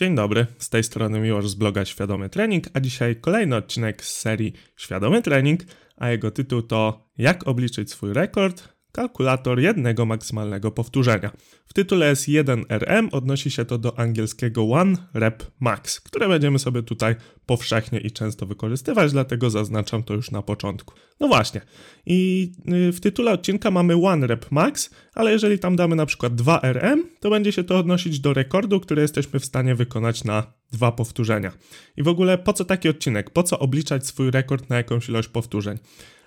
Dzień dobry, z tej strony Miłosz z bloga Świadomy Trening, a dzisiaj kolejny odcinek z serii Świadomy Trening, a jego tytuł to Jak obliczyć swój rekord kalkulator jednego maksymalnego powtórzenia. W tytule jest 1RM, odnosi się to do angielskiego One Rep Max, które będziemy sobie tutaj powszechnie i często wykorzystywać, dlatego zaznaczam to już na początku. No właśnie, i y, w tytule odcinka mamy One Rep Max, ale jeżeli tam damy na przykład 2RM, to będzie się to odnosić do rekordu, który jesteśmy w stanie wykonać na dwa powtórzenia. I w ogóle po co taki odcinek? Po co obliczać swój rekord na jakąś ilość powtórzeń?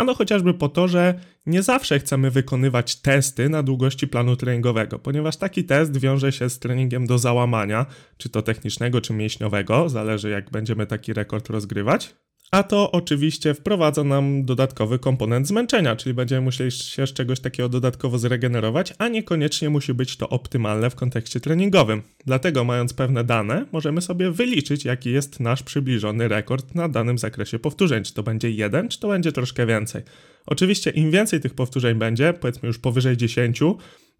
Ano chociażby po to, że nie zawsze chcemy wykonywać testy na długości planu treningowego, ponieważ taki test wiąże się z treningiem do załamania, czy to technicznego, czy mięśniowego, zależy jak będziemy taki rekord rozgrywać. A to oczywiście wprowadza nam dodatkowy komponent zmęczenia, czyli będziemy musieli się z czegoś takiego dodatkowo zregenerować, a niekoniecznie musi być to optymalne w kontekście treningowym. Dlatego, mając pewne dane, możemy sobie wyliczyć, jaki jest nasz przybliżony rekord na danym zakresie powtórzeń. Czy to będzie jeden, czy to będzie troszkę więcej. Oczywiście, im więcej tych powtórzeń będzie, powiedzmy już powyżej 10,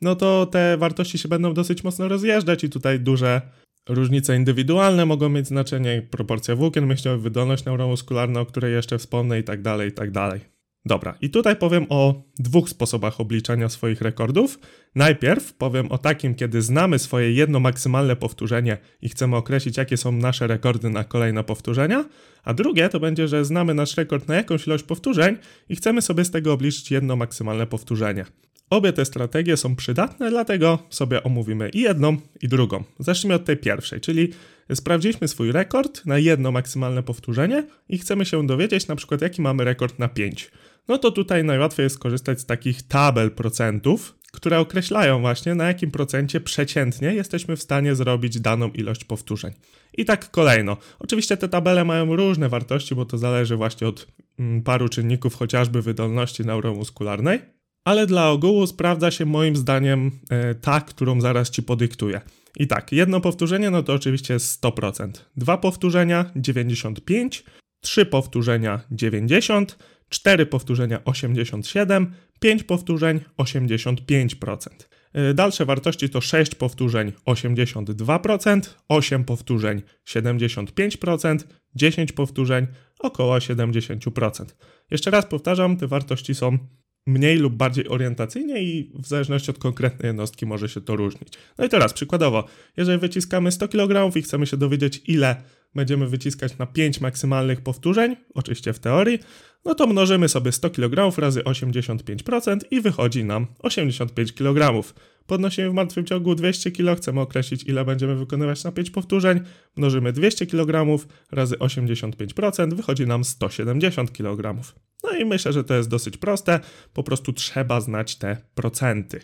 no to te wartości się będą dosyć mocno rozjeżdżać i tutaj duże Różnice indywidualne mogą mieć znaczenie, proporcja włókien mięśniowych, wydolność neuromuskularna, o której jeszcze wspomnę i tak dalej, i tak dalej. Dobra, i tutaj powiem o dwóch sposobach obliczania swoich rekordów. Najpierw powiem o takim, kiedy znamy swoje jedno maksymalne powtórzenie i chcemy określić, jakie są nasze rekordy na kolejne powtórzenia. A drugie to będzie, że znamy nasz rekord na jakąś ilość powtórzeń i chcemy sobie z tego obliczyć jedno maksymalne powtórzenie. Obie te strategie są przydatne, dlatego sobie omówimy i jedną, i drugą. Zacznijmy od tej pierwszej, czyli sprawdziliśmy swój rekord na jedno maksymalne powtórzenie i chcemy się dowiedzieć na przykład jaki mamy rekord na 5. No to tutaj najłatwiej jest skorzystać z takich tabel procentów, które określają właśnie na jakim procencie przeciętnie jesteśmy w stanie zrobić daną ilość powtórzeń. I tak kolejno. Oczywiście te tabele mają różne wartości, bo to zależy właśnie od mm, paru czynników, chociażby wydolności neuromuskularnej, ale dla ogółu sprawdza się moim zdaniem e, ta, którą zaraz ci podyktuję. I tak, jedno powtórzenie no to oczywiście jest 100%, dwa powtórzenia 95, trzy powtórzenia 90, cztery powtórzenia 87, pięć powtórzeń 85%. E, dalsze wartości to 6 powtórzeń 82%, 8 powtórzeń 75%, 10 powtórzeń około 70%. Jeszcze raz powtarzam, te wartości są mniej lub bardziej orientacyjnie i w zależności od konkretnej jednostki może się to różnić. No i teraz przykładowo, jeżeli wyciskamy 100 kg i chcemy się dowiedzieć ile będziemy wyciskać na 5 maksymalnych powtórzeń, oczywiście w teorii, no to mnożymy sobie 100 kg razy 85% i wychodzi nam 85 kg. Podnosimy w martwym ciągu 200 kg, chcemy określić ile będziemy wykonywać na 5 powtórzeń, mnożymy 200 kg razy 85%, wychodzi nam 170 kg. No i myślę, że to jest dosyć proste, po prostu trzeba znać te procenty.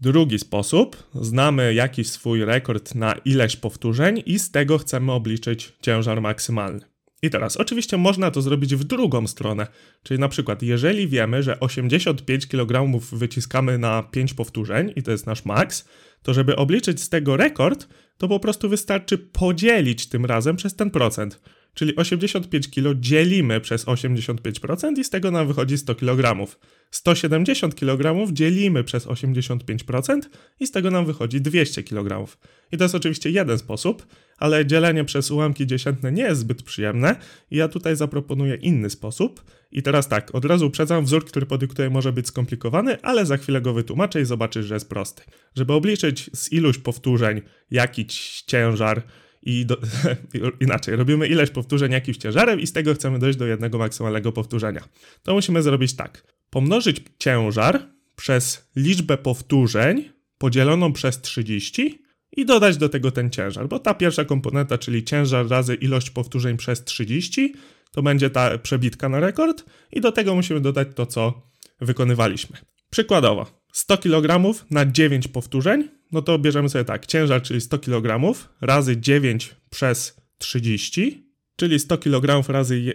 Drugi sposób, znamy jakiś swój rekord na ileś powtórzeń i z tego chcemy obliczyć ciężar maksymalny. I teraz, oczywiście można to zrobić w drugą stronę, czyli na przykład, jeżeli wiemy, że 85 kg wyciskamy na 5 powtórzeń i to jest nasz maks, to żeby obliczyć z tego rekord, to po prostu wystarczy podzielić tym razem przez ten procent. Czyli 85 kg dzielimy przez 85% i z tego nam wychodzi 100 kg. 170 kg dzielimy przez 85% i z tego nam wychodzi 200 kg. I to jest oczywiście jeden sposób, ale dzielenie przez ułamki dziesiętne nie jest zbyt przyjemne i ja tutaj zaproponuję inny sposób. I teraz tak, od razu uprzedzam, wzór, który podyktuję może być skomplikowany, ale za chwilę go wytłumaczę i zobaczysz, że jest prosty. Żeby obliczyć z iluś powtórzeń jakiś ciężar, i do, inaczej, robimy ileś powtórzeń jakimś ciężarem i z tego chcemy dojść do jednego maksymalnego powtórzenia. To musimy zrobić tak. Pomnożyć ciężar przez liczbę powtórzeń podzieloną przez 30 i dodać do tego ten ciężar, bo ta pierwsza komponenta, czyli ciężar razy ilość powtórzeń przez 30, to będzie ta przebitka na rekord i do tego musimy dodać to, co wykonywaliśmy. Przykładowo, 100 kg na 9 powtórzeń, no to bierzemy sobie tak, ciężar, czyli 100 kg razy 9 przez 30, czyli 100 kg razy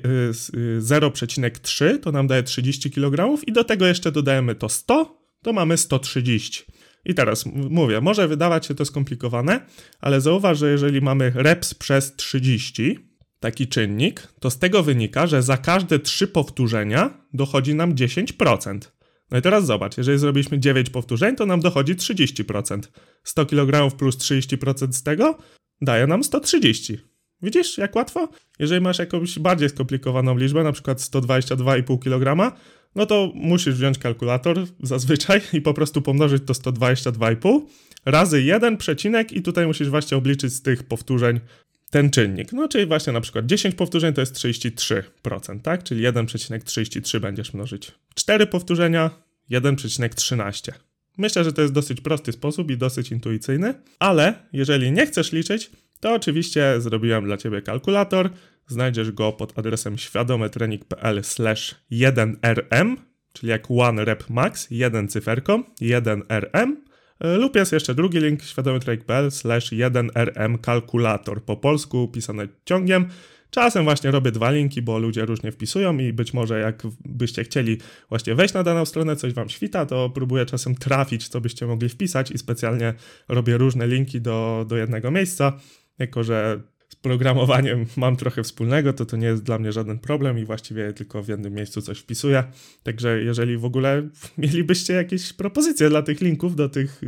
0,3 y, y, to nam daje 30 kg i do tego jeszcze dodajemy to 100, to mamy 130. I teraz mówię, może wydawać się to skomplikowane, ale zauważ, że jeżeli mamy reps przez 30, taki czynnik, to z tego wynika, że za każde 3 powtórzenia dochodzi nam 10%. No i teraz zobacz, jeżeli zrobiliśmy 9 powtórzeń, to nam dochodzi 30%. 100 kg plus 30% z tego daje nam 130. Widzisz, jak łatwo? Jeżeli masz jakąś bardziej skomplikowaną liczbę, na przykład 122,5 kg, no to musisz wziąć kalkulator zazwyczaj i po prostu pomnożyć to 122,5 razy 1 przecinek i tutaj musisz właśnie obliczyć z tych powtórzeń ten czynnik. No czyli właśnie na przykład 10 powtórzeń to jest 33%, tak? Czyli 1,33 będziesz mnożyć. 4 powtórzenia 1,13. Myślę, że to jest dosyć prosty sposób i dosyć intuicyjny, ale jeżeli nie chcesz liczyć, to oczywiście zrobiłem dla Ciebie kalkulator. Znajdziesz go pod adresem świadometrening.pl 1rm, czyli jak one rep max, 1 cyferką, 1rm. Lub jest jeszcze drugi link świadomytrening.pl 1rm kalkulator, po polsku pisane ciągiem. Czasem właśnie robię dwa linki, bo ludzie różnie wpisują i być może jak byście chcieli właśnie wejść na daną stronę, coś wam świta, to próbuję czasem trafić, co byście mogli wpisać i specjalnie robię różne linki do, do jednego miejsca, jako że z programowaniem mam trochę wspólnego, to to nie jest dla mnie żaden problem i właściwie tylko w jednym miejscu coś wpisuję. Także jeżeli w ogóle mielibyście jakieś propozycje dla tych linków, do tych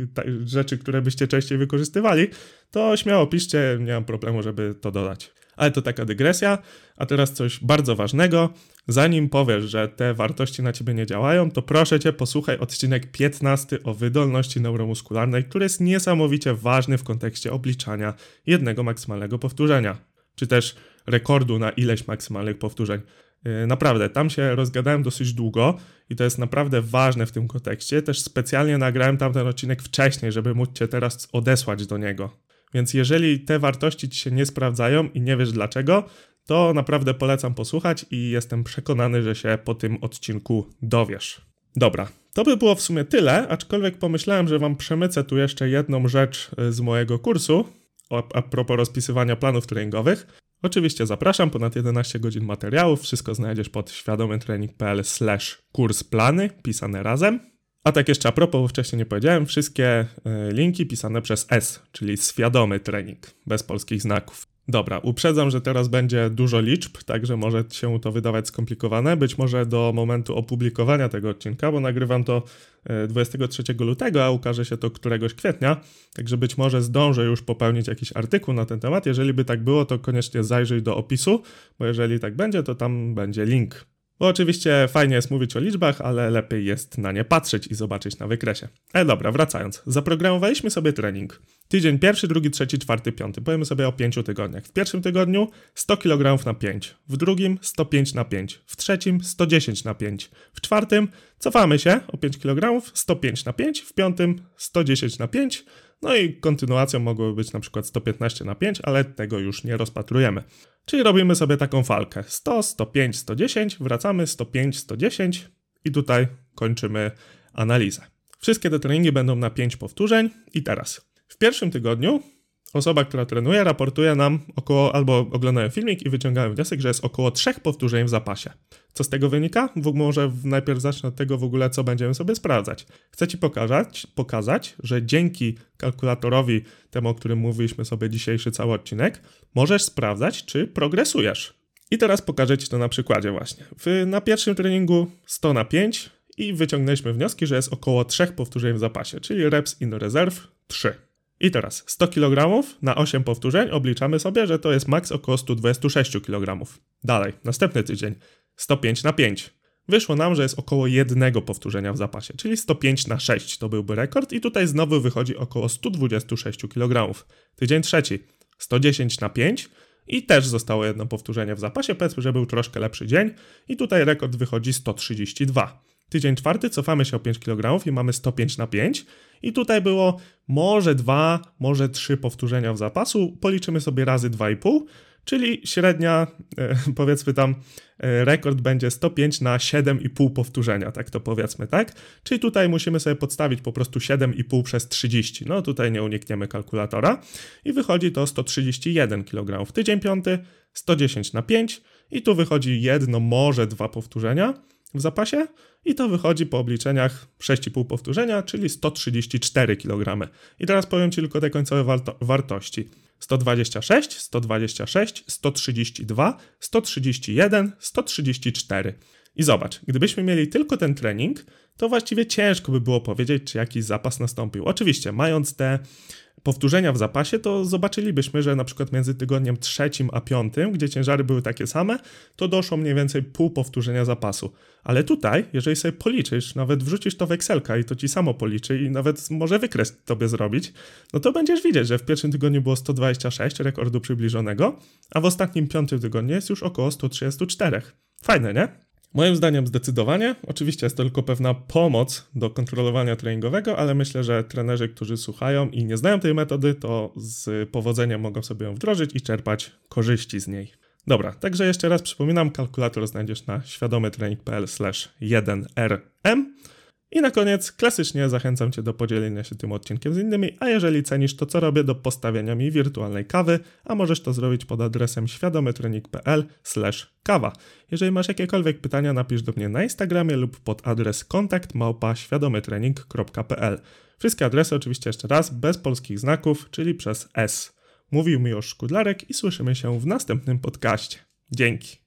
rzeczy, które byście częściej wykorzystywali, to śmiało piszcie, nie mam problemu, żeby to dodać. Ale to taka dygresja. A teraz coś bardzo ważnego. Zanim powiesz, że te wartości na ciebie nie działają, to proszę cię, posłuchaj odcinek 15 o wydolności neuromuskularnej, który jest niesamowicie ważny w kontekście obliczania jednego maksymalnego powtórzenia, czy też rekordu na ileś maksymalnych powtórzeń. Yy, naprawdę, tam się rozgadałem dosyć długo i to jest naprawdę ważne w tym kontekście. Też specjalnie nagrałem tamten odcinek wcześniej, żeby móc Cię teraz odesłać do niego. Więc jeżeli te wartości ci się nie sprawdzają i nie wiesz dlaczego, to naprawdę polecam posłuchać i jestem przekonany, że się po tym odcinku dowiesz. Dobra, to by było w sumie tyle, aczkolwiek pomyślałem, że wam przemycę tu jeszcze jedną rzecz e, z mojego kursu a propos rozpisywania planów treningowych. Oczywiście zapraszam, ponad 11 godzin materiałów, wszystko znajdziesz pod świadomytrening.pl kurs plany, pisane razem. A tak jeszcze a propos, bo wcześniej nie powiedziałem, wszystkie e, linki pisane przez S, czyli świadomy trening, bez polskich znaków. Dobra, uprzedzam, że teraz będzie dużo liczb, także może się to wydawać skomplikowane. Być może do momentu opublikowania tego odcinka, bo nagrywam to 23 e, lutego, a ukaże się to któregoś kwietnia, także być może zdążę już popełnić jakiś artykuł na ten temat. Jeżeli by tak było, to koniecznie zajrzyj do opisu, bo jeżeli tak będzie, to tam będzie link bo oczywiście fajnie jest mówić o liczbach, ale lepiej jest na nie patrzeć i zobaczyć na wykresie. Ale dobra, wracając. Zaprogramowaliśmy sobie trening. Tydzień pierwszy, drugi, trzeci, czwarty, piąty. Powiemy sobie o pięciu tygodniach. W pierwszym tygodniu 100 kg na 5, w drugim 105 na 5, w trzecim 110 na 5, w czwartym cofamy się o 5 kg, 105 na 5, w piątym 110 na 5, no i kontynuacją mogłoby być na przykład 115 na 5, ale tego już nie rozpatrujemy. Czyli robimy sobie taką falkę 100, 105, 110, wracamy 105, 110 i tutaj kończymy analizę. Wszystkie te treningi będą na 5 powtórzeń i teraz w pierwszym tygodniu osoba, która trenuje, raportuje nam około, albo oglądają filmik i wyciągają wniosek, że jest około trzech powtórzeń w zapasie. Co z tego wynika? W, może najpierw zacznę od tego w ogóle, co będziemy sobie sprawdzać. Chcę Ci pokazać, pokazać, że dzięki kalkulatorowi, temu, o którym mówiliśmy sobie dzisiejszy cały odcinek, możesz sprawdzać, czy progresujesz. I teraz pokażę Ci to na przykładzie właśnie. W, na pierwszym treningu 100 na 5 i wyciągnęliśmy wnioski, że jest około trzech powtórzeń w zapasie, czyli reps in reserve 3. I teraz 100 kg na 8 powtórzeń obliczamy sobie, że to jest maks około 126 kg. Dalej, następny tydzień 105 na 5. Wyszło nam, że jest około jednego powtórzenia w zapasie, czyli 105 na 6 to byłby rekord i tutaj znowu wychodzi około 126 kg. Tydzień trzeci 110 na 5 i też zostało jedno powtórzenie w zapasie, powiedzmy, że był troszkę lepszy dzień i tutaj rekord wychodzi 132. Tydzień czwarty cofamy się o 5 kg i mamy 105 na 5 i tutaj było może dwa, może trzy powtórzenia w zapasu. Policzymy sobie razy 2,5, czyli średnia, e, powiedzmy tam, e, rekord będzie 105 na 7,5 powtórzenia, tak to powiedzmy, tak? Czyli tutaj musimy sobie podstawić po prostu 7,5 przez 30. No tutaj nie unikniemy kalkulatora i wychodzi to 131 kg tydzień piąty, 110 na 5 i tu wychodzi jedno, może dwa powtórzenia w zapasie i to wychodzi po obliczeniach 6,5 powtórzenia, czyli 134 kg. I teraz powiem Ci tylko te końcowe warto wartości. 126, 126, 132, 131, 134. I zobacz, gdybyśmy mieli tylko ten trening, to właściwie ciężko by było powiedzieć, czy jakiś zapas nastąpił. Oczywiście, mając te powtórzenia w zapasie, to zobaczylibyśmy, że na przykład między tygodniem trzecim a piątym, gdzie ciężary były takie same, to doszło mniej więcej pół powtórzenia zapasu. Ale tutaj, jeżeli sobie policzysz, nawet wrzucisz to w Excelka i to ci samo policzy i nawet może wykres tobie zrobić, no to będziesz widzieć, że w pierwszym tygodniu było 126 rekordu przybliżonego, a w ostatnim piątym tygodniu jest już około 134. Fajne, nie? Moim zdaniem zdecydowanie. Oczywiście jest to tylko pewna pomoc do kontrolowania treningowego, ale myślę, że trenerzy, którzy słuchają i nie znają tej metody, to z powodzeniem mogą sobie ją wdrożyć i czerpać korzyści z niej. Dobra, także jeszcze raz przypominam, kalkulator znajdziesz na świadomytrening.pl 1rm. I na koniec, klasycznie zachęcam Cię do podzielenia się tym odcinkiem z innymi, a jeżeli cenisz to, co robię, do postawienia mi wirtualnej kawy, a możesz to zrobić pod adresem świadomytrening.pl kawa. Jeżeli masz jakiekolwiek pytania, napisz do mnie na Instagramie lub pod adres kontakt małpa. Wszystkie adresy oczywiście jeszcze raz, bez polskich znaków, czyli przez S. Mówił mi już Szkudlarek i słyszymy się w następnym podcaście. Dzięki.